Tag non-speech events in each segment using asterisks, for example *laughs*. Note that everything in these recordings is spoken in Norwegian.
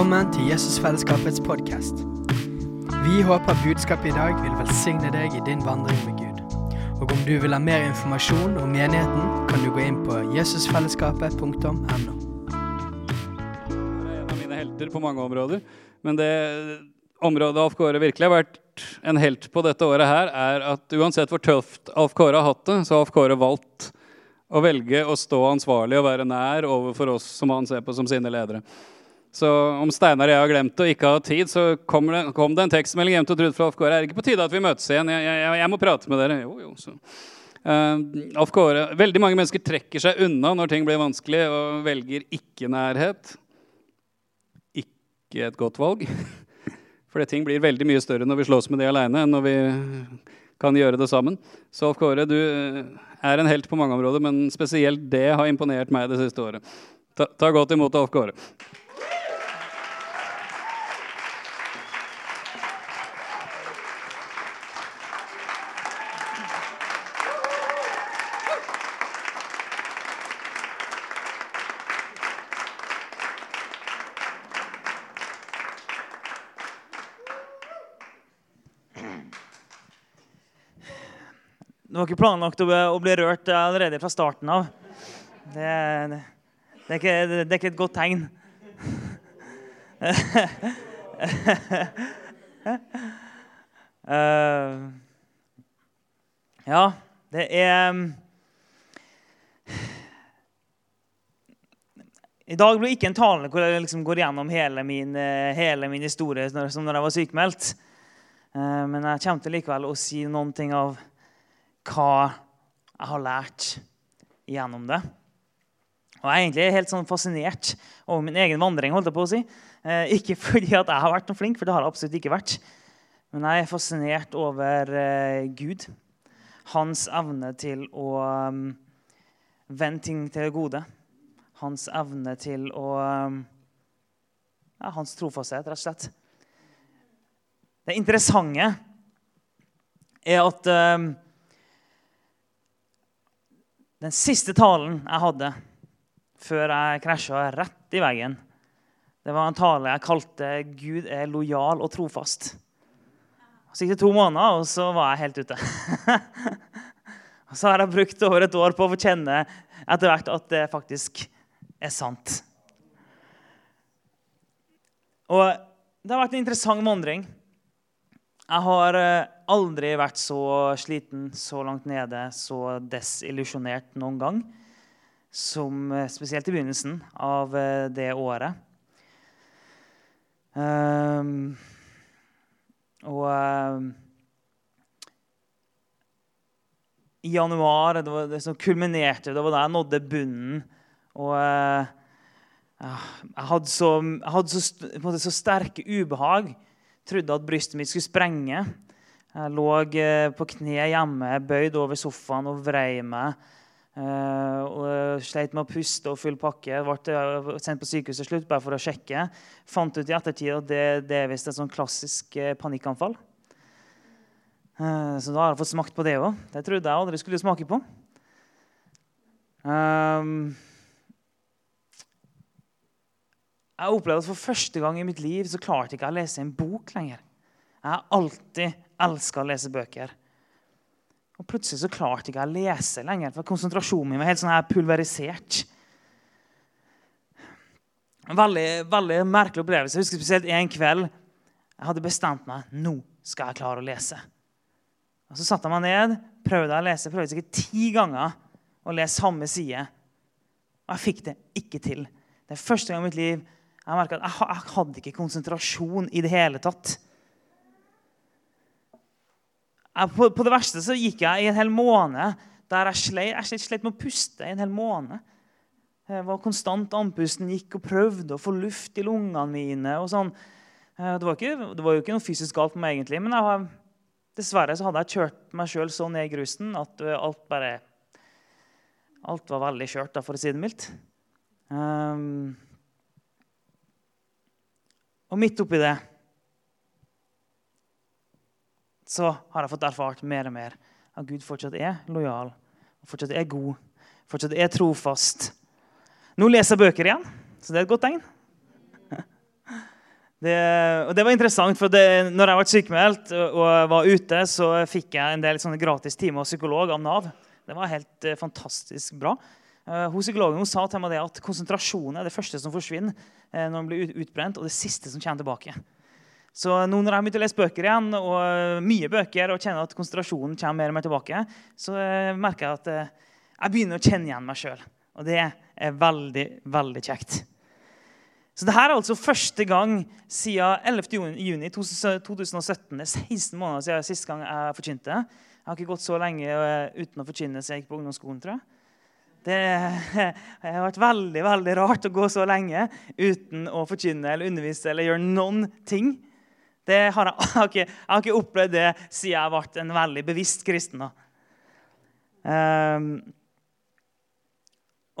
Velkommen til Jesusfellesskapets podkast. Vi håper budskapet i dag vil velsigne deg i din vandring med Gud. Og om du vil ha mer informasjon om menigheten, kan du gå inn på jesusfellesskapet.no. Det er en av mine helter på mange områder. Men det området Alf Kåre virkelig har vært en helt på dette året her, er at uansett hvor tøft Alf Kåre har hatt det, så har Alf Kåre valgt å velge å stå ansvarlig og være nær overfor oss som han ser på som sine ledere. Så om Steinar og jeg har glemt det og ikke har tid, så kommer det, kom det en tekstmelding hjem til Trude fra Kåre. Er det ikke på tide at vi møtes igjen? Jeg, jeg, jeg må prate med dere. Jo, jo, så. Uh, Alf Kåre, Veldig mange mennesker trekker seg unna når ting blir vanskelig, og velger ikke-nærhet. Ikke et godt valg. *laughs* Fordi ting blir veldig mye større når vi slåss med det aleine, enn når vi kan gjøre det sammen. Så Alf Kåre, du er en helt på mange områder, men spesielt det har imponert meg det siste året. Ta, ta godt imot Alf Kåre. Det var ikke planlagt å å bli rørt allerede fra starten av. Det, det, det, er, ikke, det er ikke et godt tegn. uh, *laughs* ja, det er I dag blir ikke en tale hvor jeg liksom går gjennom hele min, eh, hele min historie som når jeg var sykemeldt. Uh, men jeg kommer til likevel å si noen ting av hva jeg har lært gjennom det. Og Jeg er egentlig helt sånn fascinert over min egen vandring. holdt jeg på å si. Eh, ikke *laughs* fordi at jeg har vært noe flink, for det har jeg absolutt ikke vært. Men jeg er fascinert over eh, Gud. Hans evne til å um, vende ting til det gode. Hans evne til å um, ja, Hans trofasthet, rett og slett. Det interessante er at um, den siste talen jeg hadde før jeg krasja rett i veggen, det var en tale jeg kalte 'Gud er lojal og trofast'. Så gikk det to måneder, og så var jeg helt ute. *laughs* og så har jeg brukt over et år på å få kjenne etter hvert at det faktisk er sant. Og det har vært en interessant vandring. Jeg har eh, aldri vært så sliten, så langt nede, så desillusjonert noen gang som eh, spesielt i begynnelsen av eh, det året. Um, og um, i januar, det var det som kulminerte, det var da jeg nådde bunnen. Og uh, jeg hadde så, jeg hadde så, så sterke ubehag. Trodde at brystet mitt skulle sprenge. Jeg lå på kne hjemme, bøyd over sofaen og vrei meg. Uh, og Sleit med å puste og full pakke. Ble sendt på sykehuset slutt bare for å sjekke. Fant ut i ettertid at det, det er visst et sånn klassisk panikkanfall. Så da har jeg fått smakt på det òg. Det trodde jeg aldri skulle smake på. Um, jeg opplevde at For første gang i mitt liv så klarte ikke jeg å lese en bok lenger. Jeg har alltid elska å lese bøker. Og plutselig så klarte jeg ikke å lese lenger, for konsentrasjonen min var helt sånn her pulverisert. En veldig, veldig merkelig opplevelse. Jeg husker spesielt en kveld jeg hadde bestemt meg nå skal jeg klare å lese. Og Så satte jeg meg ned, prøvde å lese prøvde sikkert ti ganger å lese samme side. Og jeg fikk det ikke til. Det er første gang i mitt liv jeg merka at jeg, jeg hadde ikke konsentrasjon i det hele tatt på, på, det verste så gikk jeg i en hel måned der jeg sleit, jeg sleit med å puste. i en hel måned. Jeg var konstant andpusten, gikk og prøvde å få luft i lungene mine. og sånn. Eh, det var, ikke, det var jo ikke noe fysisk galt med meg, egentlig, men jeg, dessverre så hadde jeg kjørt meg sjøl så ned i grusen at eh, alt bare Alt var veldig skjørt, for å si det mildt. Um, og midt oppi det så har jeg fått erfart mer og mer at Gud fortsatt er lojal, fortsatt er god, fortsatt er trofast. Nå leser jeg bøker igjen, så det er et godt tegn. Det, og det var interessant, for det, når jeg ble sykemeldt og var ute, så fikk jeg en del sånne gratis timer av psykolog av Nav. Det var helt uh, fantastisk bra. Uh, psykologen hun sa til meg at konsentrasjonen er det første som forsvinner uh, når man blir utbrent, og det siste som kommer tilbake. Så nå når jeg har begynt å lese bøker igjen, og mye bøker, og kjenner at konsentrasjonen kommer mer og mer tilbake, så merker jeg at jeg begynner å kjenne igjen meg sjøl. Og det er veldig, veldig kjekt. Så dette er altså første gang siden 11. juni 2017. Det er 16 måneder siden siste gang jeg forkynte. Jeg har ikke gått så lenge eh, uten å forkynne gikk på ungdomsskolen. tror jeg. *laughs* Det har vært veldig veldig rart å gå så lenge uten å forkynne eller undervise eller gjøre noen ting. Har jeg, *laughs* jeg, har ikke, jeg, har ikke, opplevd det siden jeg ble en veldig bevisst kristen. Um,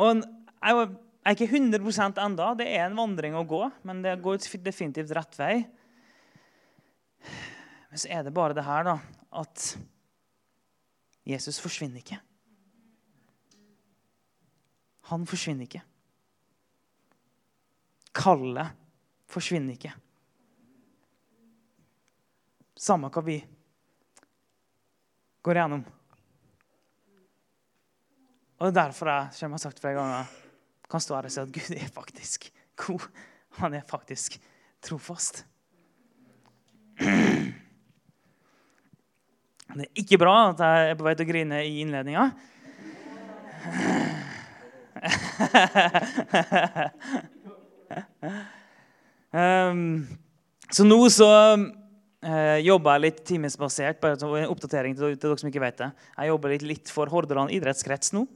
og jeg er ikke 100% enda. Det er en vandring å gå, men det går definitivt rett vei. Men så er det bare det her, da, at Jesus forsvinner ikke. Han forsvinner ikke. Kallet forsvinner ikke. Samme hva vi går gjennom. Og det er derfor jeg, som jeg har sagt flere ganger, kan stå her og si at Gud er faktisk god. Han er faktisk trofast. Det er ikke bra at jeg er på vei til å grine i innledninga. *laughs* um, så nå så uh, jobber litt timesbasert. bare En oppdatering til, til, dere som ikke vet det. Jeg jobber litt, litt for Hordaland idrettskrets nå.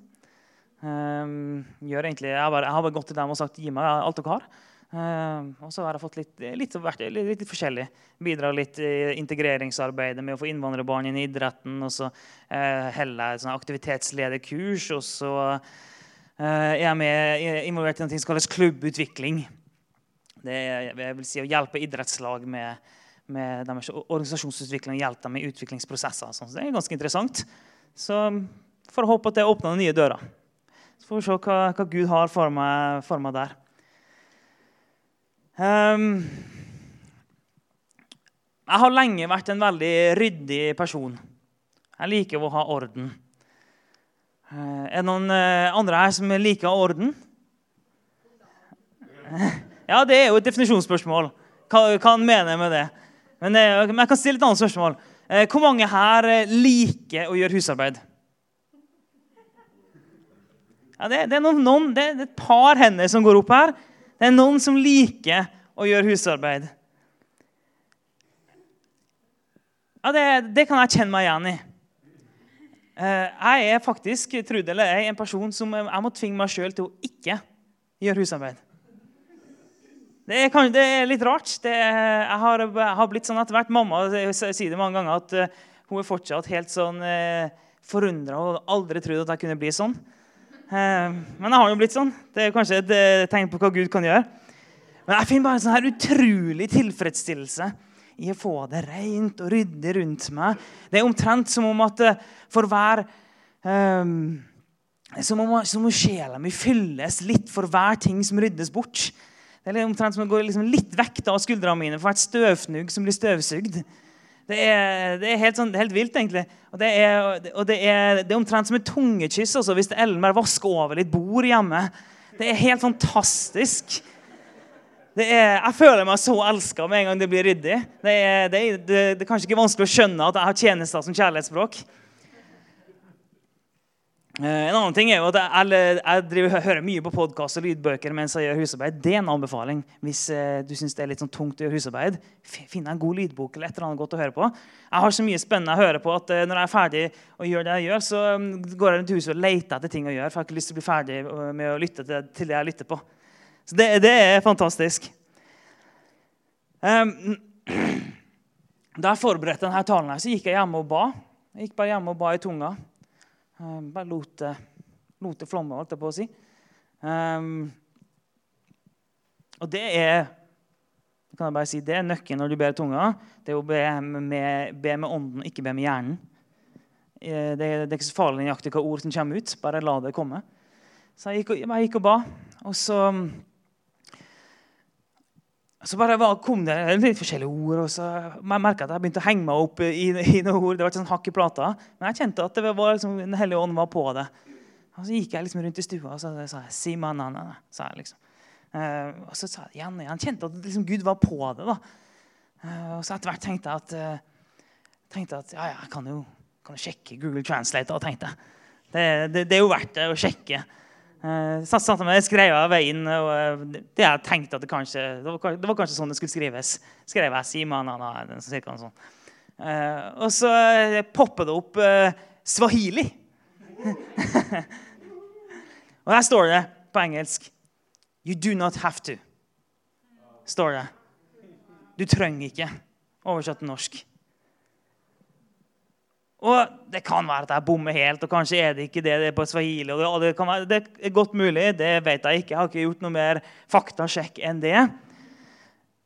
Um, egentlig, jeg, har bare, jeg, har bare, gått til dem og sagt 'gi meg alt dere har'. Uh, og så har jeg fått litt, litt, litt, litt forskjellig. Bidra litt i integreringsarbeidet med å få innvandrerbarn inn i idretten. Og så uh, heller jeg sånn aktivitetslederkurs. Og så uh, er jeg med, involvert i noe som kalles klubbutvikling. Det er jeg vil si, å hjelpe idrettslag med, med deres organisasjonsutvikling. Hjelpe dem med utviklingsprosesser. Så det er ganske interessant. Så får håpe at det åpner nye dører. Så får vi se hva, hva Gud har for meg, for meg der. Um, jeg har lenge vært en veldig ryddig person. Jeg liker å ha orden. Uh, er det noen uh, andre her som liker orden? *laughs* ja, det er jo et definisjonsspørsmål. Hva, hva mener jeg med det. Men, uh, men jeg kan stille et annet spørsmål. hvor mange her liker å gjøre husarbeid? Ja, det, det, er noen, det, er et par hender som går opp her. Det er noen som liker å gjøre husarbeid. Ja, det, det kan jeg kjenne meg igjen i. Eh, jeg er faktisk tro en person som jeg må tvinge meg sjøl til å ikke gjøre husarbeid. Det er, det er litt rart. Det, jeg, har, jeg, har, blitt sånn etter hvert. Mamma sier det mange ganger at uh, hun er fortsatt helt sånn uh, forundra og aldri trodd at jeg kunne bli sånn. Uh, men jeg har jo blitt sånn. Det er kanskje et uh, tegn på hva Gud kan gjøre. Men jeg finner bare en sånn her utrolig tilfredsstillelse i å få det rent og ryddig rundt meg. Det er omtrent som om at eh, for hver um, Som om, som om sjela mi fylles litt for hver ting som ryddes bort. Det er omtrent som å gå liksom litt vekk av skuldrene mine for et støvfnugg som blir støvsugd. Det er, det er helt, sånn, helt, vilt, egentlig. Og det er, og det er, det er omtrent som et tungekyss også, hvis Ellen bare vasker over litt bord hjemme. Det er helt fantastisk. Jeg føler meg så elska med en gang det blir ryddig. Det, er, kanskje ikke vanskelig å skjønne at jeg har tjenester som kjærlighetsspråk. Eh, en annen ting er jo at Jeg, jeg driver, hører mye på podkast og lydbøker mens jeg gjør husarbeid. Det er en anbefaling. Hvis eh, du syns det er litt sånn tungt å gjøre husarbeid, finn en god lydbok eller et eller annet godt å høre på. Jeg har så mye spennende å høre på at eh, når jeg er ferdig å gjøre det jeg gjør, så um, går jeg rundt huset og leter etter ting å gjøre. For jeg har ikke lyst til å bli ferdig med å lytte til det jeg lytter på. Så det, det er fantastisk. Um, *clears throat* da jeg forberedte denne talen, her, så gikk jeg hjemme og ba. Jeg gikk bare hjemme og ba i tunga. Um, bare lot, lot det flomme, holdt jeg på å si. Um, og det er kan jeg bare si, det er nøkkelen når du ber tunga. Det er å be med, be med ånden, ikke be med hjernen. Eh, det, det er ikke så farlig nøyaktig hva ord som kommer ut. Bare la det komme. Så jeg gikk, jeg gikk og ba. Og så Så bare var, kom det litt forskjellige ord, og så jeg merka at jeg begynte å henge meg opp i, i noen ord. Det var ikke sånn hakk i plata. Men jeg kjente at det var liksom, Den hellige ånd var på det. Og så gikk jeg liksom rundt i stua og så sa jeg, si Simanana, sa jeg liksom. Uh, og så sa jeg igjen og igjen. Kjente at liksom, Gud var på det. da. Uh, og så etter hvert tenkte jeg at, uh, tenkte at ja, ja, jeg kan jo, kan jo sjekke Google Translate. da, tenkte jeg. Det, det, det, er jo verdt det å sjekke. Satt meg skrev av veien. og uh, det jeg tenkte at det kanskje det var, det var, kanskje sånn det skulle skrives. Skrev jeg Simon, cirka sånn. Og så popper det opp swahili. *laughs* og der står det på engelsk You do not have to. Står det. Du trenger ikke. Oversatt til norsk. Og Det kan være at jeg bommer helt, og kanskje er det ikke det, det er på swahili. og det, det, være, det, er godt mulig, det vet jeg ikke. Jeg har ikke gjort noe mer faktasjekk enn det.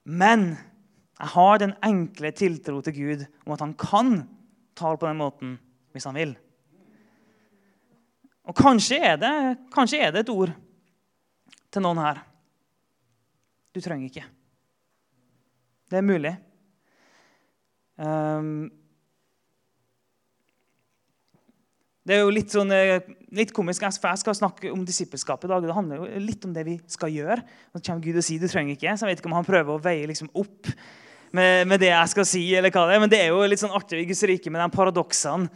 Men jeg har den enkle tiltro til Gud om at han kan tale på den måten hvis han vil. Og kanskje er det, kanskje er det et ord til noen her. Du trenger ikke. Det er mulig. Um, Det er jo litt, sånn, eh, litt komisk, for Jeg skal snakke om disippelskap i dag. Det handler jo litt om det vi skal gjøre. Så kommer Gud og sier du trenger ikke. Så jeg vet ikke om han prøver å veie liksom opp med, med, det jeg skal si. eller hva det er. Men det er jo litt sånn artig i Guds rike med de paradoksene.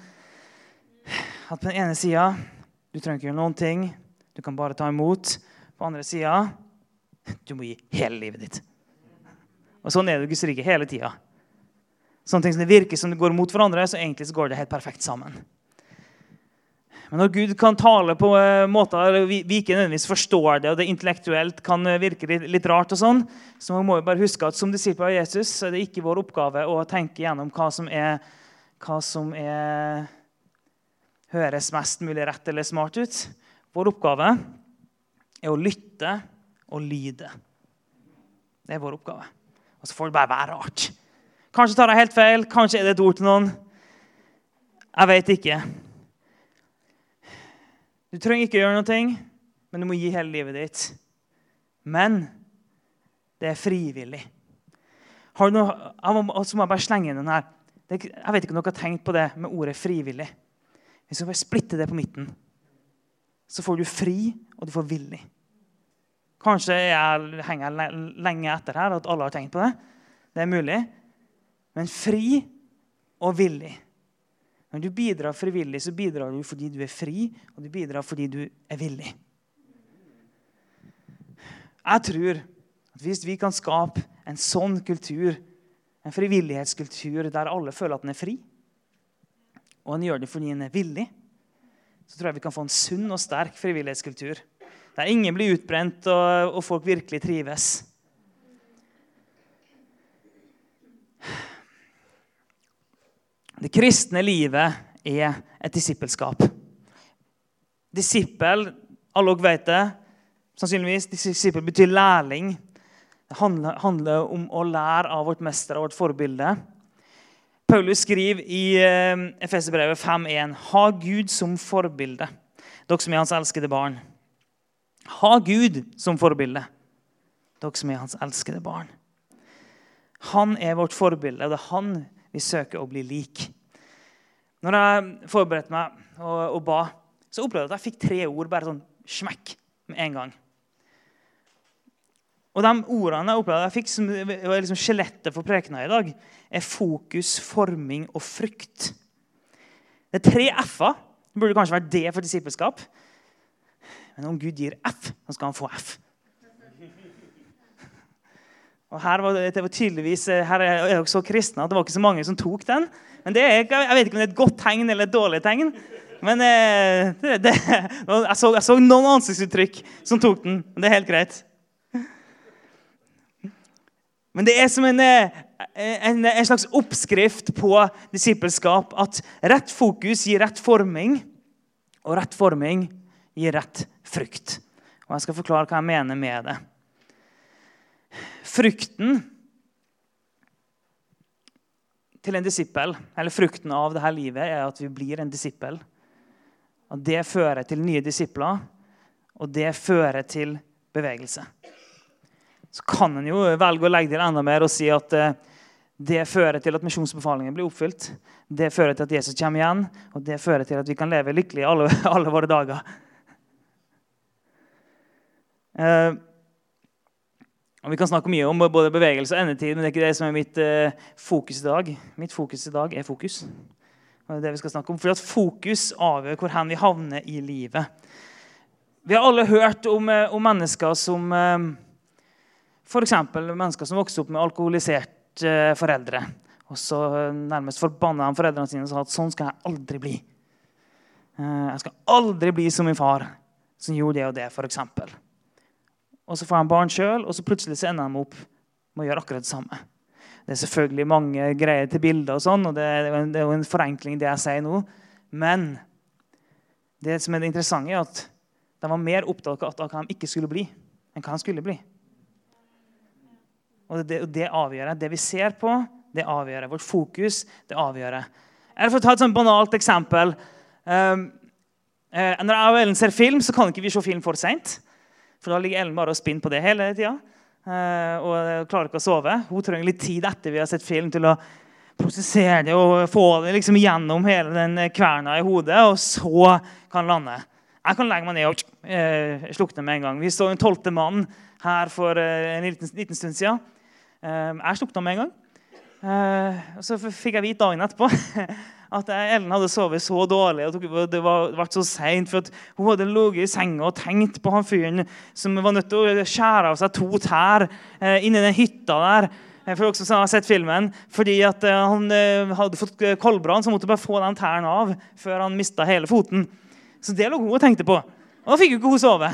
At på den ene sida du trenger ikke gjøre noen ting. Du kan bare ta imot. På den andre sida du må gi hele livet ditt. Og Sånn er det i Guds rike hele tida. Sånne ting som det virker som det går mot hverandre, så egentlig så går det helt perfekt sammen. Men når Gud kan tale på eh, måter vi, vi ikke nødvendigvis forstår det, og det intellektuelt kan eh, virke litt, rart, og sånn, så må vi bare huske at som disipler av Jesus så er det ikke vår oppgave å tenke gjennom hva som er, hva som er høres mest mulig rett eller smart ut. Vår oppgave er å lytte og lyde. Det er vår oppgave. Og så får det bare være rart. Kanskje tar jeg helt feil, kanskje er det et ord til noen. Jeg vet ikke. Du trenger ikke gjøre noe, men du må gi hele livet ditt. Men det er frivillig. Har du noe, så må jeg bare slenge inn den her. Jeg vet ikke om dere har tenkt på det med ordet 'frivillig'. Hvis vi bare splitter det på midten, så får du fri, og du får villig. Kanskje jeg henger lenge etter her at alle har tenkt på det. Det er mulig. Men fri og villig. Når du bidrar frivillig, så bidrar du fordi du er fri, og du bidrar fordi du er villig. Jeg tror at hvis vi kan skape en sånn kultur, en frivillighetskultur der alle føler at den er fri, og en gjør det fordi en er villig, så tror jeg vi kan få en sunn og sterk frivillighetskultur. Der ingen blir utbrent, og, og folk virkelig trives. Det kristne livet er et disippelskap. Disippel, alle dere vet det, sannsynligvis, disippel betyr lærling. Det handler, om å lære av vårt mester og vårt forbilde. Paulus skriver i eh, Efeserbrevet 5.1.: Ha Gud som forbilde, dere som er hans elskede barn. Ha Gud som forbilde, dere som er hans elskede barn. Han er vårt forbilde, og det er han vi søker å bli lik. Når jeg forberedte meg og, og, ba, så opplevde jeg at jeg fikk tre ord bare sånn smekk med en gang. Og de ordene jeg opplevde jeg fikk som var liksom skjelettet for prekena i dag, er fokus, forming og frykt. Det er tre f-er. Det burde kanskje vært D for disippelskap. Men om Gud gir F, så skal han få F. Og her var det, det var tydeligvis, her er jeg så kristne at det var ikke så mange som tok den. Men er, Jeg vet ikke om det er et godt tegn eller et dårlig tegn. Men eh, det, det, jeg, så, jeg, så, noen ansiktsuttrykk som tok den. Men det er helt greit. Men det er som en, eh, en, en slags oppskrift på disippelskap at rett fokus gir rett forming, og rett forming gir rett frukt. Og Jeg skal forklare hva jeg mener med det. Frukten til en disippel, eller frukten av dette livet, er at vi blir en disippel. Og Det fører til nye disipler, og det fører til bevegelse. så kan en jo velge å legge til enda mer og si at eh, det fører til at misjonsbefalingen blir oppfylt. Det fører til at Jesus kommer igjen, og det fører til at vi kan leve lykkelig alle, *laughs* alle våre dager. Og Vi kan snakke mye om både bevegelse og endetid, men det er ikke det som er mitt eh, fokus i dag. Mitt fokus i dag er fokus. Og det er det vi skal snakke om, Fordi at fokus avgjør hvor hen vi havner i livet. Vi har alle hørt om, eh, om mennesker som eh, F.eks. mennesker som vokste opp med alkoholiserte eh, foreldre. Og så eh, nærmest forbanna de foreldrene sine og sa at sånn skal jeg aldri bli. Eh, jeg skal aldri bli som min far, som gjorde det og det, f.eks. Og så får han barn sjøl, og så plutselig så ender de opp med å gjøre akkurat det samme. Det er selvfølgelig mange greier til bilder, og sånn, og det er, en, det er jo en forenkling, det jeg sier nå. Men det som er det interessante, er at de var mer opptatt av hva de ikke skulle bli, enn hva de skulle bli. Og det, det avgjør det vi ser på, det avgjør vårt fokus. det avgjør Eller For ta et sånn banalt eksempel um, eh, Når jeg og Ellen ser film, så kan ikke vi se film for seint. For da ligger Ellen bare og spinner på det hele tida. Uh, og klarer ikke å sove. Hun trenger litt tid etter vi har sett film, til å prosessere det og få det liksom gjennom hele den kverna i hodet, og så kan lande. Jeg kan legge meg ned og uh, slukne med en gang. Vi så en tolvte mann her for uh, en liten, liten, stund siden. jeg slukna med en gang. og så fikk jeg vite dagen etterpå *laughs* at Ellen hadde sovet så dårlig og det var, vært så seint. For hun hadde ligget i senga og tenkt på han fyren som var nødt til å skjære av seg to tær eh, inni den hytta der. Eh, for dere som har sett filmen, fordi at eh, Han hadde fått koldbrann, så måtte bare få den tærne av før han mista hele foten. Så det lå hun og tenkte på. Og da fikk jo ikke hun sove.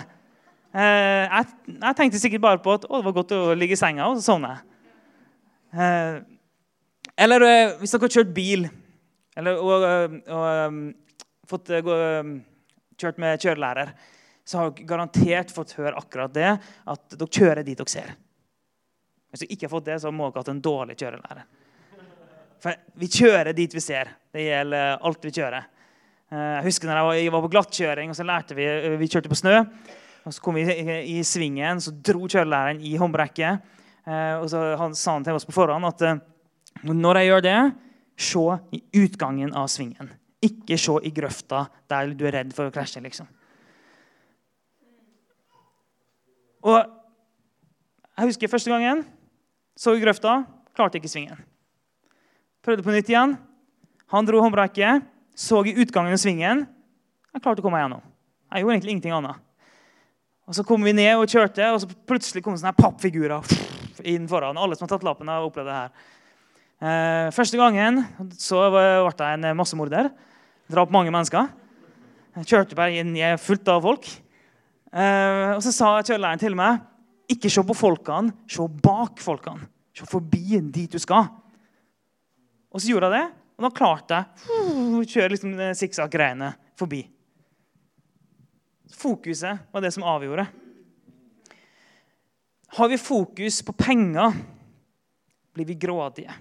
Jeg, tenkte sikkert bare på at å, det var godt å ligge i senga, og så sovna jeg. Eller hvis dere har kjørt bil eller og, og, fått gå, kjørt med kjørelærer, så har dere garantert fått høre akkurat det, at dere kjører dit dere ser. Hvis dere ikke har fått det, så må dere ha hatt en dårlig kjørelærer. For vi kjører dit vi ser. Det gjelder alt vi kjører. Jeg husker når jeg var på glattkjøring, og så lærte vi Vi kjørte på snø. og Så kom vi i svingen, så dro kjørelæreren i håndbrekket. Og så sa han til oss på forhånd at når jeg gjør det, se i utgangen av svingen. Ikke se i grøfta der du er redd for å krasje. liksom. Og Jeg husker første gangen. Så i grøfta, klarte ikke svingen. Prøvde på nytt igjen. Han dro håndbrekket, så i utgangen av svingen. Jeg klarte å komme meg gjennom. Jeg gjorde egentlig ingenting annet. Og Så kom vi ned og kjørte, og så plutselig kom sånne pappfigurer inn foran. Alle som har tatt lappen, har opplevd det her. Eh, første gangen så ble jeg en massemorder. Drap mange mennesker. Jeg kjørte bare inn i fullt av folk. Eh, og så sa kjørelæreren til meg ikke se på folkene, se bak folkene. Se forbi dit du skal. Og så gjorde jeg det, og da klarte jeg å kjøre liksom sikksakk-greiene forbi. Fokuset var det som avgjorde. Har vi fokus på penger, blir vi grådige.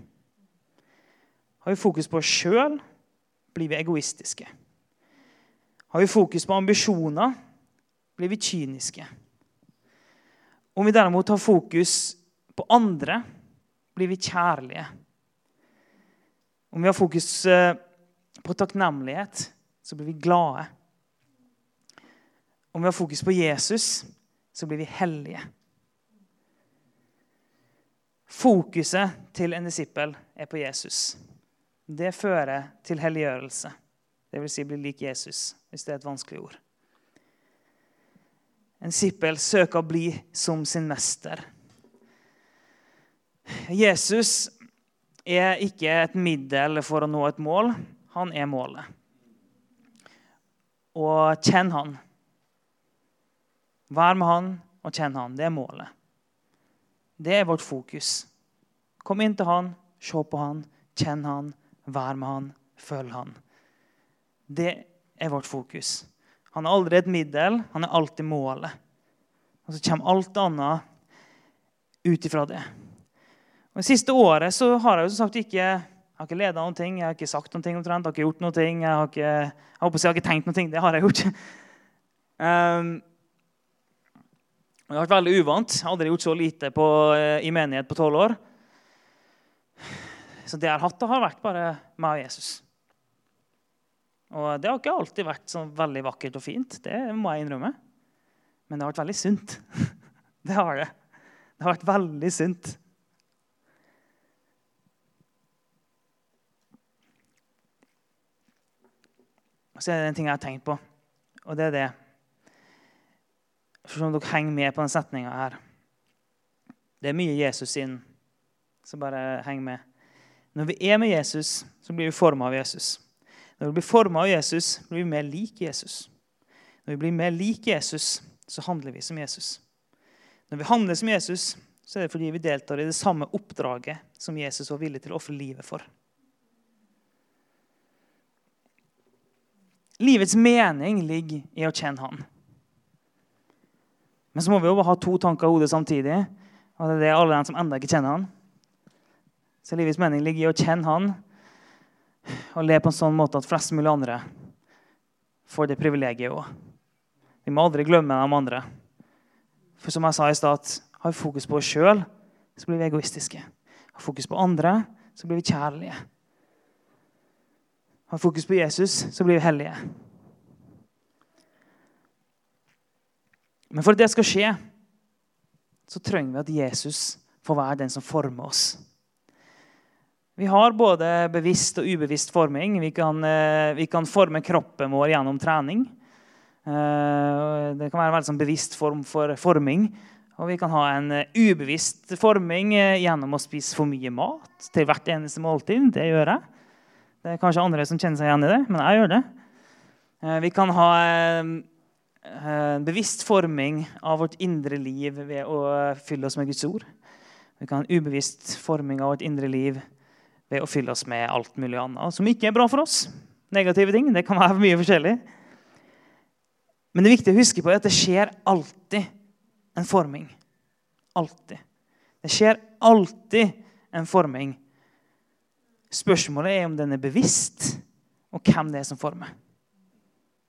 Har vi fokus på oss sjøl, blir vi egoistiske. Har vi fokus på ambisjoner, blir vi kyniske. Om vi derimot har fokus på andre, blir vi kjærlige. Om vi har fokus eh, på takknemlighet, så blir vi glade. Om vi har fokus på Jesus, så blir vi hellige. Fokuset til en disippel er på Jesus det fører til helliggjørelse. Dvs. Si bli lik Jesus, hvis det er et vanskelig ord. En sippel søker å bli som sin mester. Jesus er ikke et middel for å nå et mål. Han er målet. Og kjenn han. Vær med han og kjenn han. Det er målet. Det er vårt fokus. Kom inn til han, se på han, kjenn han, Vær med han, følg han. Det er vårt fokus. Han er aldri et middel, han er alltid målet. Og så kommer alt annet ut ifra det. Og Det siste året så har jeg jo som sagt ikke jeg har ikke leda noen ting, jeg har ikke sagt noen ting omtrent, jeg har ikke gjort noen ting, jeg har ikke, jeg håper jeg har ikke tenkt noen ting. Det har jeg gjort. Um, Det har vært veldig uvant. Jeg har aldri gjort så lite på, eh, i menighet på tolv år. Så det jeg har hatt, har vært bare meg og Jesus. Og det har ikke alltid vært sånn veldig vakkert og fint. Det må jeg innrømme. Men det har vært veldig sunt. *laughs* Det har det. Det har vært veldig sunt. Og så er det en ting jeg har tenkt på, og det er det For om dere henger med på den setninga her Det er mye Jesus sin, som bare henger med. Når vi er med Jesus, så blir vi forma av Jesus. Når vi blir forma av Jesus, blir vi mer lik Jesus. Når vi blir mer lik Jesus, så handler vi som Jesus. Når vi handler som Jesus, så er det fordi vi deltar i det samme oppdraget som Jesus var villig til å ofre livet for. Livets mening ligger i å kjenne Han. Men så må vi jo ha to tanker i hodet samtidig. Og det er alle de som enda ikke kjenner Han. Så livets mening ligger i å kjenne Han og le på en sånn måte at flest mulig andre får det privilegiet òg. Vi må aldri glemme de andre. For som jeg sa i stad, har vi fokus på oss sjøl, så blir vi egoistiske. Har vi fokus på andre, så blir vi kjærlige har vi fokus på Jesus, så blir vi hellige. Men for at det skal skje, så trenger vi at Jesus får være den som former oss. Vi har både bevisst og ubevisst forming. Vi kan, eh, vi kan forme kroppen vår gjennom trening. Eh, det kan være en veldig sånn bevisst form for forming. Og vi kan ha en eh, ubevisst forming gjennom å spise for mye mat til hvert eneste måltid. Det gjør jeg. Det er kanskje andre som kjenner seg igjen i det, men jeg gjør det. Vi kan ha en bevisst forming av vårt indre liv ved å fylle oss med Guds ord. Vi kan ha en ubevisst forming av vårt indre liv ved å fylle oss med alt mulig annet som ikke er bra for oss. Negative ting. Det kan være mye forskjellig. Men det viktige å huske på er at det skjer alltid en forming. Alltid. Det skjer alltid en forming Spørsmålet er om den er bevisst, og hvem det er som former.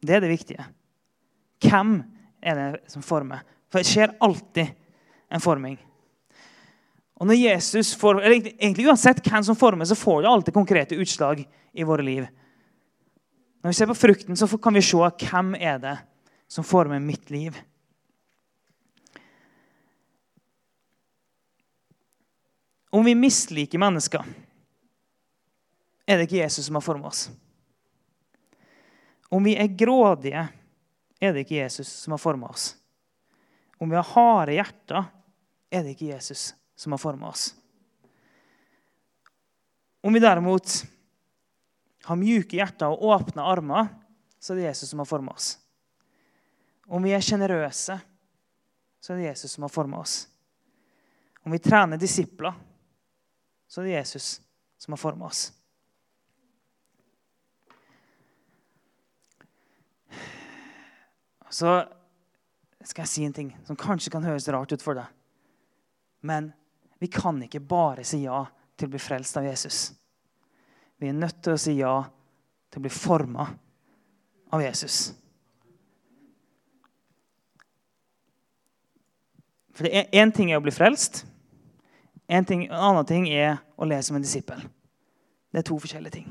Det er det viktige. Hvem er det som former? For det skjer alltid en forming. Og når Jesus får, eller egentlig Uansett hvem som former, så får det alltid konkrete utslag i våre liv. Når vi ser på frukten, så kan vi se hvem er det som former mitt liv. Om vi misliker mennesker er det ikke Jesus som har formet oss. Om vi er grådige, er det ikke Jesus som har formet oss. Om vi har harde hjerter, er det ikke Jesus som har formet oss. Om vi derimot har mjuke hjerter og åpne armer, så er det Jesus som har formet oss. Om vi er sjenerøse, så er det Jesus som har formet oss. Om vi trener disipler, så er det Jesus som har formet oss. så skal jeg si en ting som kanskje kan høres rart ut for deg. Men vi kan ikke bare si ja til å bli frelst av Jesus. Vi er nødt til å si ja til å bli forma av Jesus. For Én ting er å bli frelst. En, ting, en annen ting er å lese som en disippel. Det er to forskjellige ting.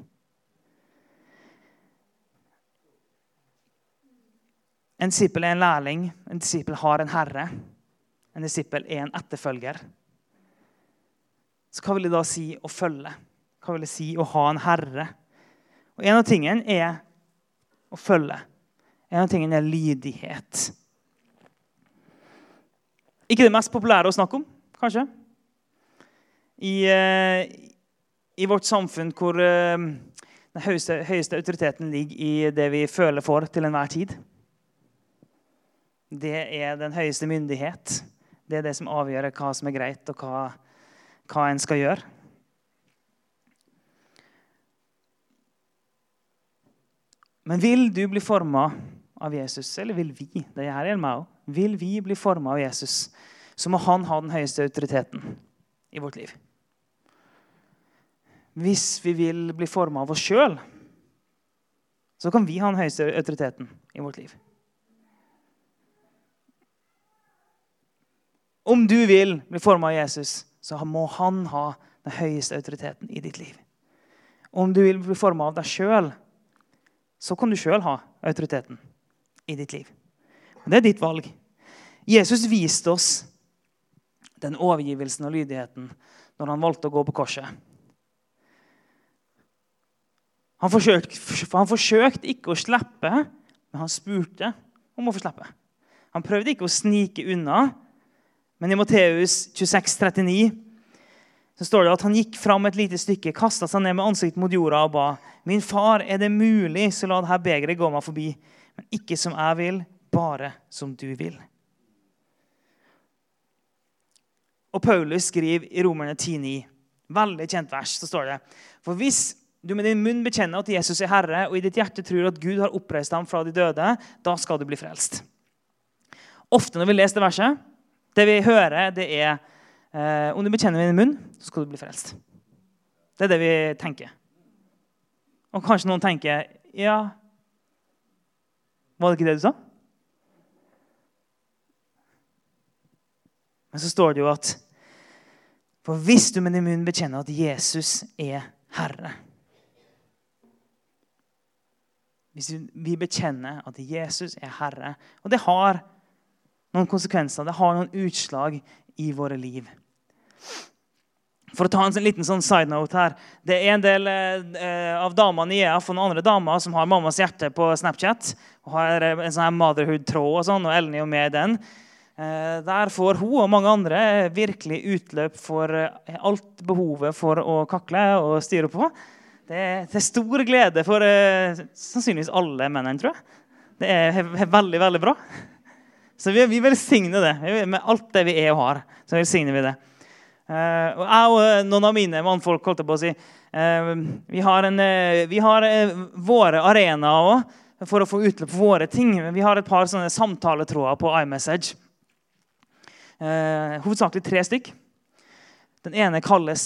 En disippel er en lærling, en disippel har en herre. En disippel er en etterfølger. Så hva vil det da si å følge? Hva vil det si å ha en herre? Og En av tingene er å følge. En av tingene er lydighet. Ikke det mest populære å snakke om, kanskje. I, uh, i vårt samfunn hvor uh, den høyeste, høyeste autoriteten ligger i det vi føler for til enhver tid det er den høyeste myndighet. Det er det som avgjør hva som er greit, og hva, hva en skal gjøre. Men vil du bli forma av Jesus, eller vil vi det her gjelder meg også, vil vi bli forma av Jesus, så må han ha den høyeste autoriteten i vårt liv. Hvis vi vil bli forma av oss sjøl, så kan vi ha den høyeste autoriteten i vårt liv. Om du vil bli forma av Jesus, så må han ha den høyeste autoriteten i ditt liv. Om du vil bli forma av deg sjøl, så kan du sjøl ha autoriteten i ditt liv. Det er ditt valg. Jesus viste oss den overgivelsen og lydigheten når han valgte å gå på korset. Han forsøkte, han forsøkte ikke å slippe, men han spurte om å få slippe. Han prøvde ikke å snike unna, men i Matteus 26, 39 så står det at han gikk fram et lite stykke, kasta seg ned med ansiktet mot jorda og ba. Min far, er det mulig, så la dette begeret gå meg forbi. Men ikke som jeg vil, bare som du vil. Og Paulus skriver i Romerne 10,9, veldig kjent vers, så står det For hvis du med din munn bekjenner at Jesus er Herre, og i ditt hjerte tror at Gud har oppreist ham fra de døde, da skal du bli frelst. Ofte når vi leser det verset, det vi hører, det er Eh, om du bekjenner med din munn, så skal du bli frelst. Det er det vi tenker. Og kanskje noen tenker Ja, var det ikke det du sa? Men så står det jo at For hvis du med din munn bekjenner at Jesus er Herre Hvis vi bekjenner at Jesus er Herre Og det har noen konsekvenser, det har noen utslag i våre liv. For å ta en sånn liten sånn side note her. Det er en del eh, av damene i EF og noen andre damer som har mammas hjerte på Snapchat. og har eh, en sånn her motherhood-tråd, og sånn, og Ellen er jo med i den. Eh, der får hun og mange andre virkelig utløp for eh, alt behovet for å kakle og styre på. Det er til stor glede for eh, sannsynligvis alle mennene, tror jeg. Det er, veldig, veldig bra. Så vi, vi velsigner det. Med alt det vi er og har, så velsigner vi det. Uh, jeg og eh, noen av mine mannfolk holdt på å si, uh, vi har, en, uh, vi har våre arenaer òg for å få utløp for våre ting. Vi har et par sånne samtaletråder på iMessage. hovedsakelig tre stykk. Den ene kalles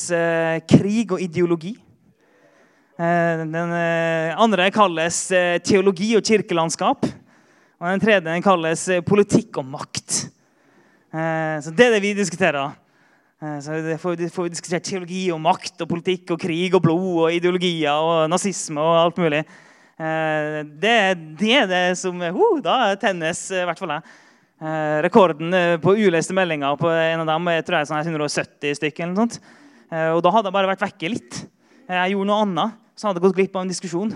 krig og ideologi. den andre kalles teologi og kirkelandskap. Og den tredje kalles eh, politikk og makt. Eh, så Det er det vi diskuterer. Eh, så det får, får vi diskutert teologi og makt og politikk og krig og blod og ideologier og nazisme og alt mulig. Det, det er det som uh, Da tennes i hvert fall jeg. Rekorden på uleste meldinger på en av dem jeg tror jeg er sånn 170 stykker. eller noe sånt. Og da hadde jeg bare vært vekke litt. Jeg gjorde noe annet, så hadde jeg gått glipp av en diskusjon.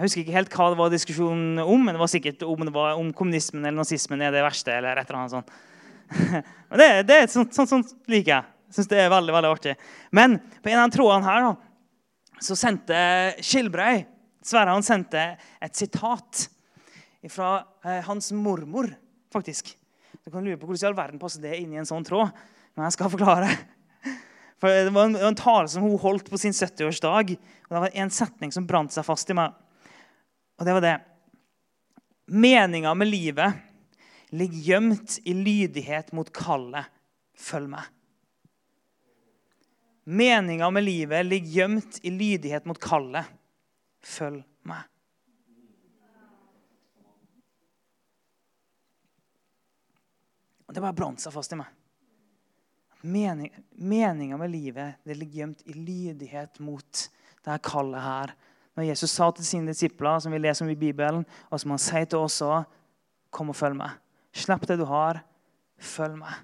Jeg husker ikke helt hva det var diskusjonen om, men det var sikkert om, var om kommunismen eller nazismen er det verste. eller et eller annet sånt. *laughs* Men det, det er sånt, sånt, sånt liker jeg. Syns det er veldig, veldig artig. Men på en av trådene her da, så sendte Skilbrei Sverre han sendte et sitat fra eh, hans mormor, faktisk. Du kan lure på hvordan i all verden passer det inn i en sånn tråd. Men jeg skal forklare. *laughs* For Det var en, en tale som hun holdt på sin 70-årsdag. og Det var en setning som brant seg fast i meg. Og det var det. Meninga med livet ligger gjemt i lydighet mot kallet 'følg meg'. Meninga med livet ligger gjemt i lydighet mot kallet 'følg meg'. Og Det bare brant seg fast i meg. Mening, meninga med livet det ligger gjemt i lydighet mot dette kallet her når Jesus sa til sine disipler, som vi leser om i Bibelen, og som han sier til oss òg, kom og følg meg. Slipp det du har, følg meg.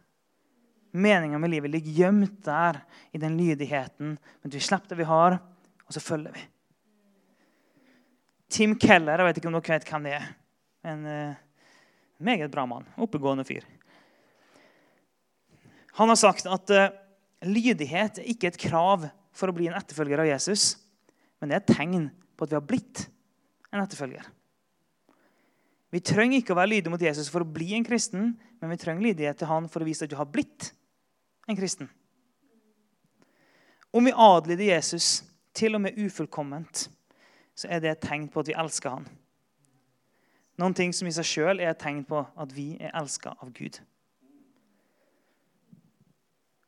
Meninga med livet ligger gjemt der i den lydigheten. Men vi slipper det vi har, og så følger vi. Tim Keller, jeg vet ikke om dere vet hvem det er. En uh, meget bra mann. Oppegående fyr. Han har sagt at uh, lydighet er ikke et krav for å bli en etterfølger av Jesus men det er et tegn på at vi har blitt en etterfølger. Vi trenger ikke å være lydige mot Jesus for å bli en kristen, men vi trenger lydighet til han for å vise at du har blitt en kristen. Om vi adlyder Jesus til og med ufullkomment, så er det et tegn på at vi elsker han. Noen ting som i seg sjøl er et tegn på at vi er elska av Gud.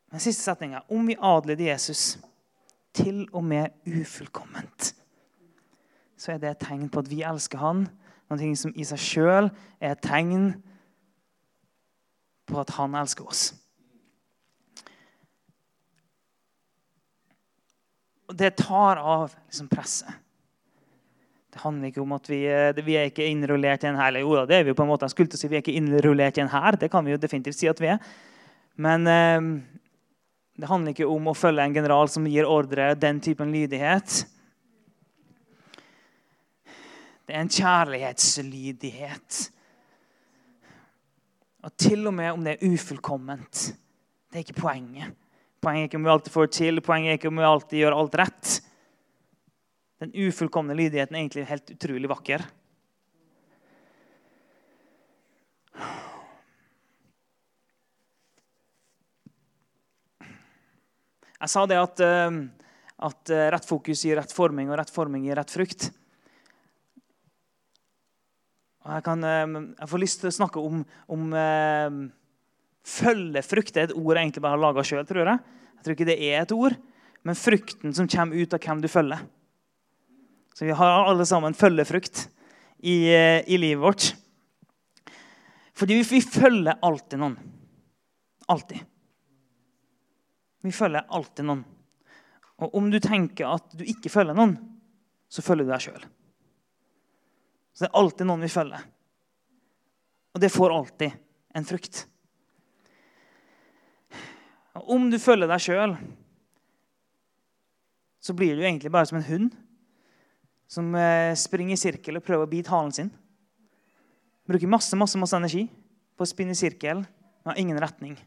Den siste setninga. Om vi adlyder Jesus til og med ufullkomment, så er det et tegn på at vi elsker han. Noe som i seg sjøl er et tegn på at han elsker oss. Og det tar av liksom, presset. Det handler ikke om at vi, eh, vi er ikke innrullert i en hær. Jo da, det er vi jo på en måte. Jeg skulle til å si vi er ikke innrullert i en hær. Det kan vi jo definitivt si at vi er. Men eh, det handler ikke om å følge en general som gir ordre, den typen lydighet. Det er en kjærlighetslydighet. Og til og med om det er ufullkomment. Det er ikke poenget. Poenget er ikke om vi alltid får til, poenget er ikke om vi alltid gjør alt rett. Den ufullkomne lydigheten er egentlig helt utrolig vakker. Jeg sa det at, eh, at eh, rett fokus gir rett forming, og rett forming gir rett frukt. Jeg, kan, eh, jeg får lyst til å snakke om, om følgefrukt. Det er et ord jeg egentlig bare har laga sjøl, tror jeg. Jeg tror ikke det er et ord, men frukten som kommer ut av hvem du følger. Så vi har alle sammen følgefrukt i, i livet vårt. Fordi vi følger alltid noen. Alltid. Vi følger alltid noen. Og om du tenker at du ikke følger noen, så følger du deg sjøl. Så det er alltid noen vi følger. Og det får alltid en frukt. Og om du følger deg sjøl, så blir du egentlig bare som en hund som eh, springer i sirkel og prøver å bite halen sin. Bruker masse, masse, masse energi på å spinne i sirkel, men har ingen retning.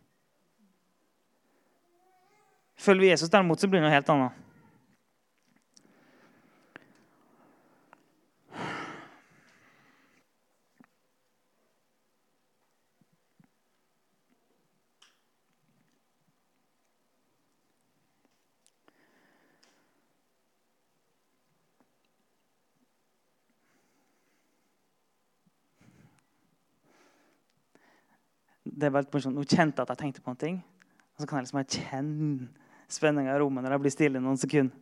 Følger vi Jesus derimot, så blir det noe helt annet. det var litt morsomt. Nå kjente jeg at jeg tenkte på ting. Og så kan jeg liksom kjenne spenninga i rommet når jeg blir stille noen sekunder.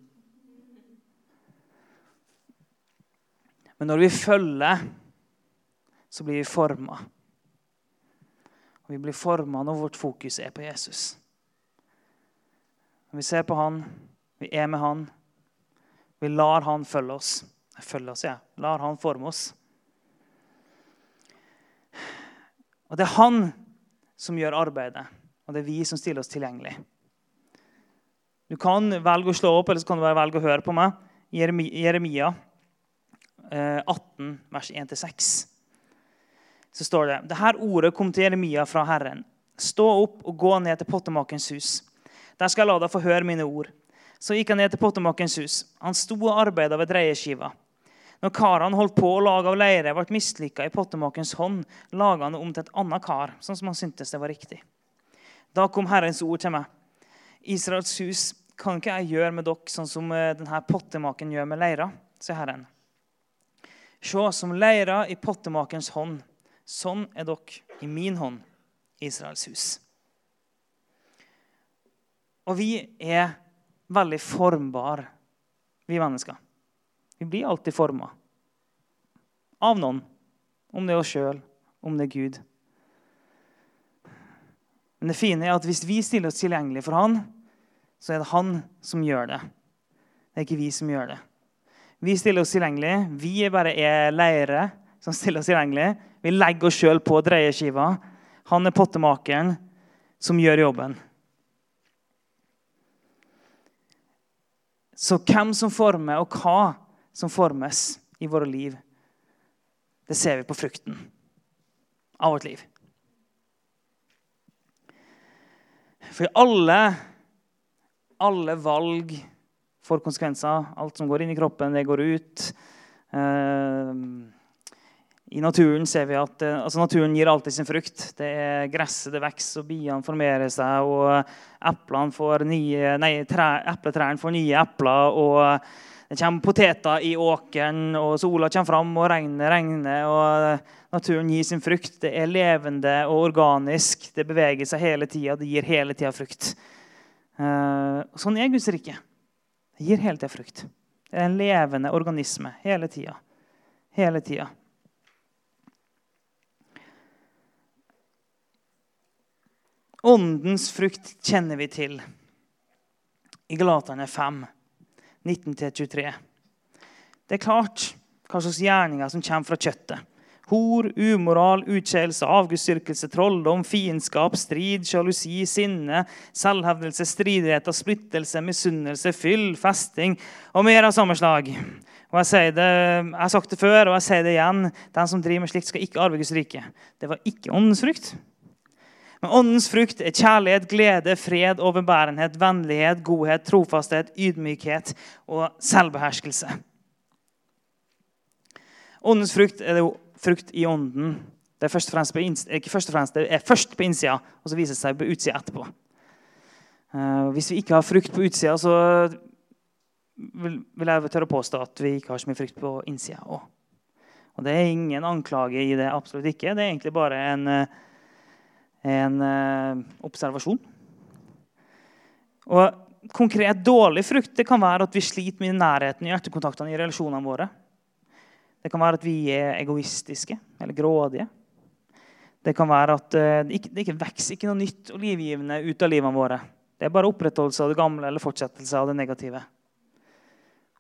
Men når vi følger, så blir vi forma. Vi blir forma når vårt fokus er på Jesus. Når vi ser på han, vi er med han, vi lar han følge oss. Følge oss, ja. Lar han forme oss. Og det er han som gjør arbeidet, og det er vi som stiller oss tilgjengelig. Du kan velge å slå opp, eller så kan du bare velge å høre på meg. Jeremia 18, eh, vers 1-6. Så står det det her ordet kom til Jeremia fra Herren. Stå opp og gå ned til pottemakens hus. Der skal jeg la deg få høre mine ord. Så gikk han ned til pottemakens hus. Han sto og arbeida ved dreieskiva. Når karene holdt på å lage av leire, ble mislykka i pottemakens hånd, laga han om til et annet kar, sånn som han syntes det var riktig. Da kom Herrens ord til meg. Israels hus, kan ikke jeg gjøre med dere sånn som eh, denne pottemaken gjør med leira? sier Herren. Se, som leira i pottemakens hånd, sånn er dere i min hånd, Israels hus. Og vi er veldig formbare, vi mennesker. Vi blir alltid forma av noen. Om det er oss sjøl, om det er Gud. Men det fine er at hvis vi stiller oss tilgjengelig for Han, så er det Han som gjør det. Det er ikke vi som gjør det. Vi stiller oss tilgjengelig. Vi er bare er leire som stiller oss tilgjengelig. Vi legger oss sjøl på dreieskiva. Han er pottemakeren som gjør jobben. Så hvem som former, og hva som formes i våre liv, det ser vi på frukten av vårt liv. For alle, alle valg får konsekvenser. Alt som går inn i kroppen, det går ut. Uh, I naturen ser vi at uh, altså naturen gir alltid sin frukt. Det er Gresset det vokser, og biene formerer seg. og får nye, nei, tre, Epletrærne får nye epler. og det kommer poteter i åkeren, og sola kommer fram, og regnet regner. og Naturen gir sin frukt. Det er levende og organisk. Det beveger seg hele tida. Det gir hele tida frukt. Eh, sånn er Guds rike. Det gir hele tida frukt. Det er en levende organisme hele tida. Hele tida. Åndens frukt kjenner vi til i Galaterne 5. 19-23. Det er klart hva slags gjerninger som kommer fra kjøttet. Hor, umoral, utskeielse, avgudsdyrkelse, trolldom, fiendskap, strid, sjalusi, sinne, selvhevdelse, stridigheter, splittelse, misunnelse, fyll, festing og mer av samme slag. Og jeg, det, jeg har sagt det før, og jeg sier det igjen. Den som driver med slikt, skal ikke arve Guds rike. Det var ikke åndens frukt. Men åndens frukt er kjærlighet, glede, fred, overbærenhet, vennlighet, godhet, trofasthet, ydmykhet og selvbeherskelse. Åndens frukt er det jo frukt i ånden. Det er først og fremst på, ikke først og fremst, det er først på innsida, og så viser det seg på utsida etterpå. Uh, hvis vi ikke har frukt på utsida, så vil, vil jeg tørre å påstå at vi ikke har så mye frukt på innsida òg. Og det er ingen anklage i det. Absolutt ikke. Det er egentlig bare en, en uh, observasjon. Og konkret dårlig frukt det kan være at vi sliter med nærheten i hjertekontaktene i relasjonene våre. Det kan være at vi er egoistiske eller grådige. Det kan være at eh, det ikke, det ikke vokser ikke noe nytt og livgivende ut av livene våre. Det er bare opprettholdelse av det gamle eller fortsettelse av det negative.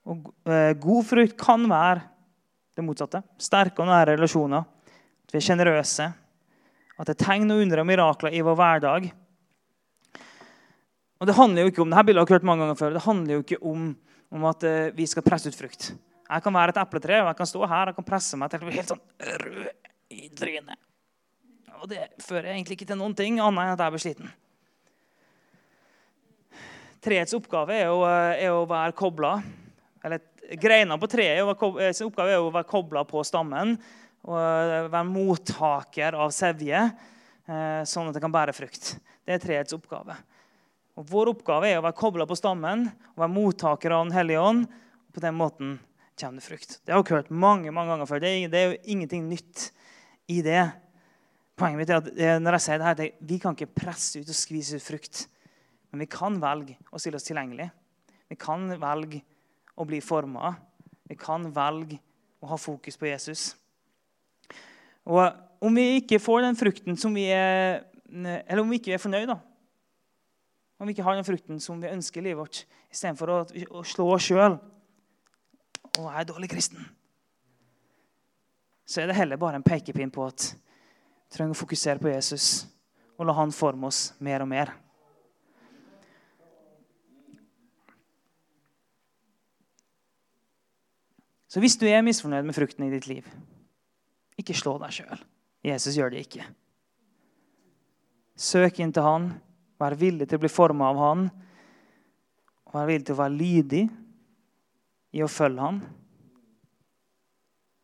Og eh, God frukt kan være det motsatte. Sterke og nære relasjoner. At vi er sjenerøse. At det er tegn og under og mirakler i vår hverdag. Og Det handler jo ikke om, det her bildet har jeg hørt mange ganger før, det handler jo ikke om, om at eh, vi skal presse ut frukt. Jeg kan være et epletre, og jeg kan stå her og presse meg til å bli helt sånn rød i trynet. Og det fører egentlig ikke til noen ting annet enn at jeg blir sliten. Treets oppgave er å, er å være kobla Eller greina på treet sin oppgave er å være kobla på stammen og være mottaker av sevje, eh, sånn at det kan bære frukt. Det er treets oppgave. Og Vår oppgave er å være kobla på stammen og være mottaker av Den hellige ånd. på den måten kommer det frukt. Det har dere hørt mange mange ganger før. Det er, det er, jo ingenting nytt i det. Poenget mitt er at eh, når jeg sier det her, det, vi kan ikke presse ut og skvise ut frukt. Men vi kan velge å stille oss tilgjengelig. Vi kan velge å bli forma. Vi kan velge å ha fokus på Jesus. Og om vi ikke får den frukten som vi er Eller om vi ikke er fornøyd, da. Om vi ikke har den frukten som vi ønsker i livet vårt, istedenfor å, å slå oss sjøl og jeg er dårlig kristen. Så er det heller bare en pekepinn på at vi trenger å fokusere på Jesus og la han forme oss mer og mer. Så hvis du er misfornøyd med frukten i ditt liv, ikke slå deg sjøl. Jesus gjør det ikke. Søk inn til han, vær villig til å bli forma av han, og vær villig til å være lydig i å følge ham,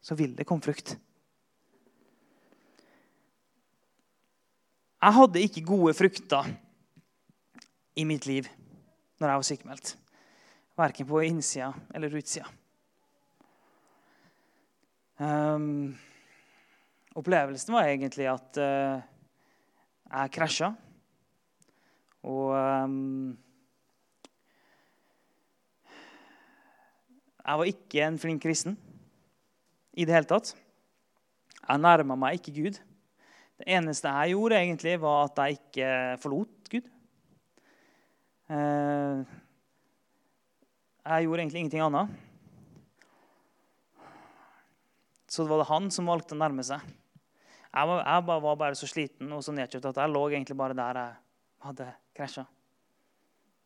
så vil det komme frukt. Jeg hadde ikke gode frukter i mitt liv når jeg var sykemeldt. Verken på innsida eller utsida. Um, opplevelsen var egentlig at uh, jeg krasja. Og um, Jeg var ikke en flink kristen i det hele tatt. Jeg nærma meg ikke Gud. Det eneste jeg gjorde, egentlig, var at jeg ikke forlot Gud. Eh, jeg gjorde egentlig ingenting annet. Så det var det han som valgte å nærme seg. Jeg var, jeg var bare så sliten og så nedkjørt at jeg lå egentlig bare der jeg hadde krasja.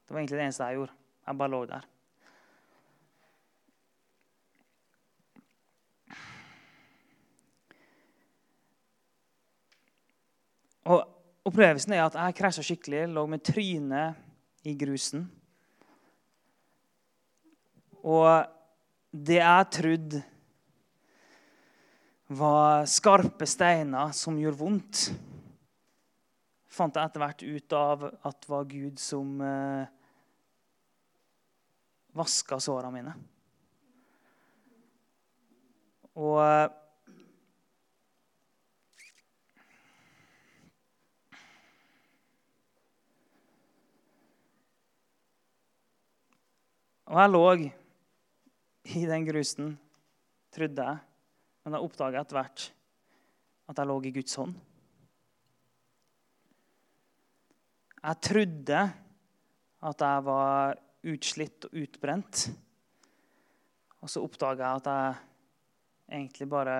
Det var egentlig det eneste jeg gjorde. Jeg bare lå der. Og Opplevelsen er at jeg krasja skikkelig, lå med trynet i grusen. Og det jeg trodde var skarpe steiner som gjorde vondt, fant jeg etter hvert ut av at det var Gud som eh, vaska sårene mine. Og Og jeg lå i den grusen, trodde jeg. Men jeg oppdaga etter hvert at jeg lå i Guds hånd. Jeg trodde at jeg var utslitt og utbrent. Og så oppdaga jeg at jeg egentlig bare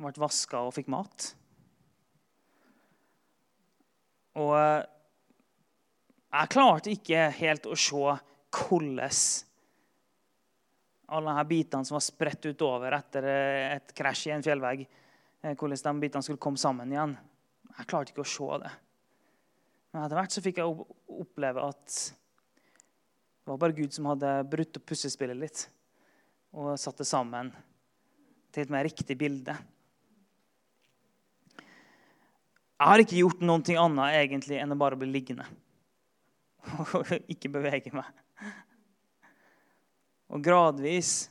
ble vaska og fikk mat. Og jeg klarte ikke helt å se hvordan alle disse bitene som var spredt utover etter eh, et krasj i en fjellvegg, eh, hvordan de bitene skulle komme sammen igjen. Jeg klarte ikke å se det. Men etter hvert så fikk jeg oppleve at det var bare Gud som hadde brutt opp puslespillet litt og satt det sammen til et mer riktig bilde. Jeg har ikke gjort noe annet egentlig enn å bare bli liggende *laughs* og ikke bevege meg. Og gradvis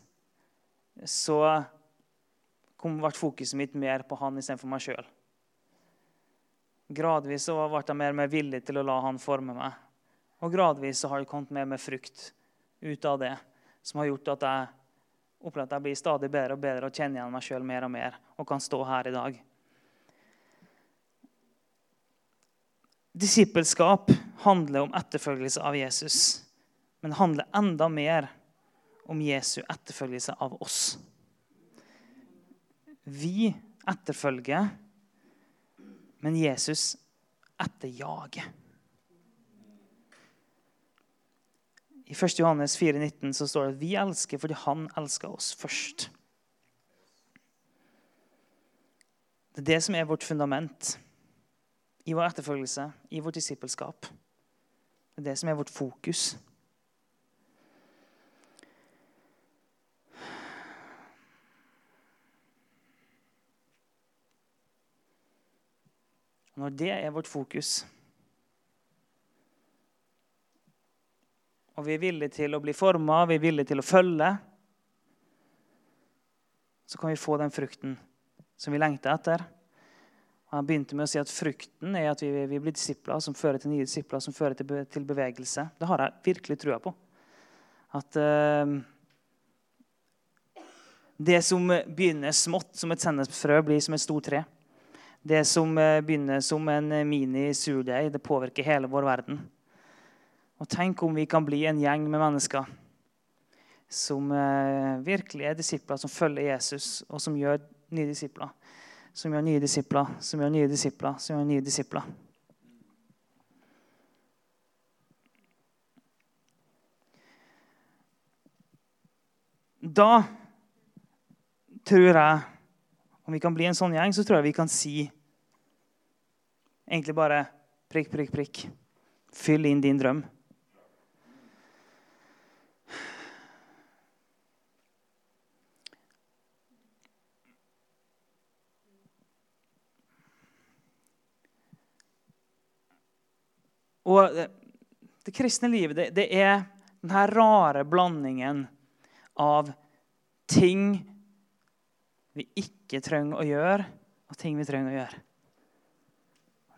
så kom, ble fokuset mitt mer på han istedenfor meg sjøl. Gradvis så ble jeg mer og mer villig til å la han forme meg. Og gradvis så har det kommet mer med frukt ut av det, som har gjort at jeg opplever at jeg blir stadig bedre og bedre og kjenner igjen meg sjøl mer og mer og kan stå her i dag. Disippelskap handler om etterfølgelse av Jesus, men handler enda mer om Jesu etterfølgelse av oss. Vi etterfølger, men Jesus etterjager. I 1. Johannes 4,19 så står det at vi elsker fordi han elsker oss først. Det er det som er vårt fundament i vår etterfølgelse, i vårt disippelskap. Det er det som er vårt fokus. Når det er vårt fokus, og vi er villige til å bli forma, vi er villige til å følge, så kan vi få den frukten som vi lengter etter. Og Han begynte med å si at frukten er at vi, vi blir disipler som fører til nye disipler, som fører til, til bevegelse. Det har jeg virkelig trua på. At uh, det som begynner smått som et sennepsfrø, blir som et stort tre. Det som uh, begynner som en mini-surdeig, det påvirker hele vår verden. Og tenk om vi kan bli en gjeng med mennesker som eh, virkelig er disipler, som følger Jesus, og som gjør nye disipler. Som gjør nye disipler, som gjør nye disipler, som gjør nye disipler. Da tror jeg Om vi kan bli en sånn gjeng, så tror jeg vi kan si egentlig bare prikk, prikk, prikk. Fyll inn din drøm. Og det, kristne livet, det, det er denne rare blandingen av ting vi ikke trenger å gjøre, og ting vi trenger å gjøre.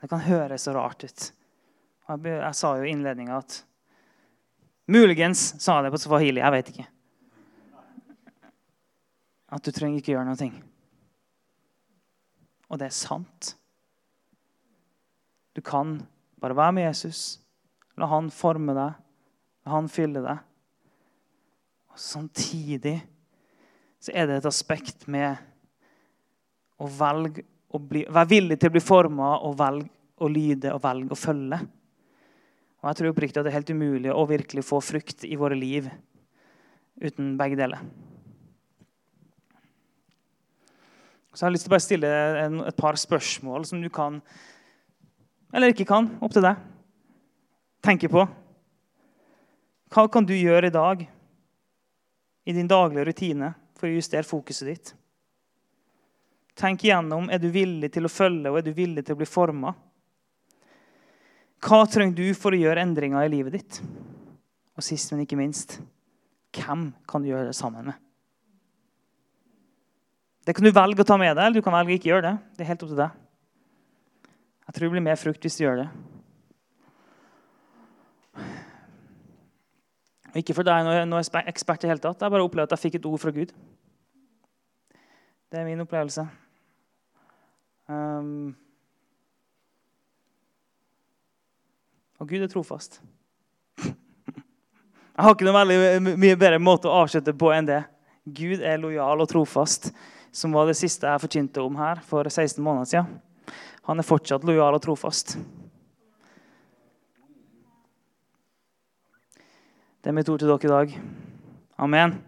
Det kan høres så rart ut. Jeg, jeg sa jo i innledninga at Muligens sa jeg det på swahili. Jeg vet ikke. At du trenger ikke gjøre noe. Og det er sant. Du kan bare være med Jesus. La han forme deg. La han fylle deg. Og Samtidig så er det et aspekt med å velge å bli, være villig til å bli forma og velge å lyde og velge å følge. Og Jeg tror oppriktig at det er helt umulig å virkelig få frukt i våre liv uten begge deler. Så jeg har lyst til å bare stille et par spørsmål som du kan eller ikke kan. Opp til deg. Tenke på. Hva kan du gjøre i dag i din daglige rutine for å justere fokuset ditt? Tenk igjennom er du villig til å følge og er du villig til å bli forma. Hva trenger du for å gjøre endringer i livet ditt? Og sist, men ikke minst hvem kan du gjøre det sammen med? Det kan du velge å ta med deg, eller du kan velge å ikke gjøre det. Det er helt opp til deg. Jeg tror det blir mer frukt hvis du gjør det. Ikke for deg nå er jeg ekspert i hele tatt. Jeg bare opplevde at jeg fikk et ord fra Gud. Det er min opplevelse. Um, og Gud er trofast. *laughs* Jeg har ikke noe veldig mye bedre måte å avslutte på enn det. Gud er lojal og trofast, som var det siste jeg forkynte om her for 16 måneder siden. Han er fortsatt lojal og trofast. Det er mitt ord til dere i dag. Amen.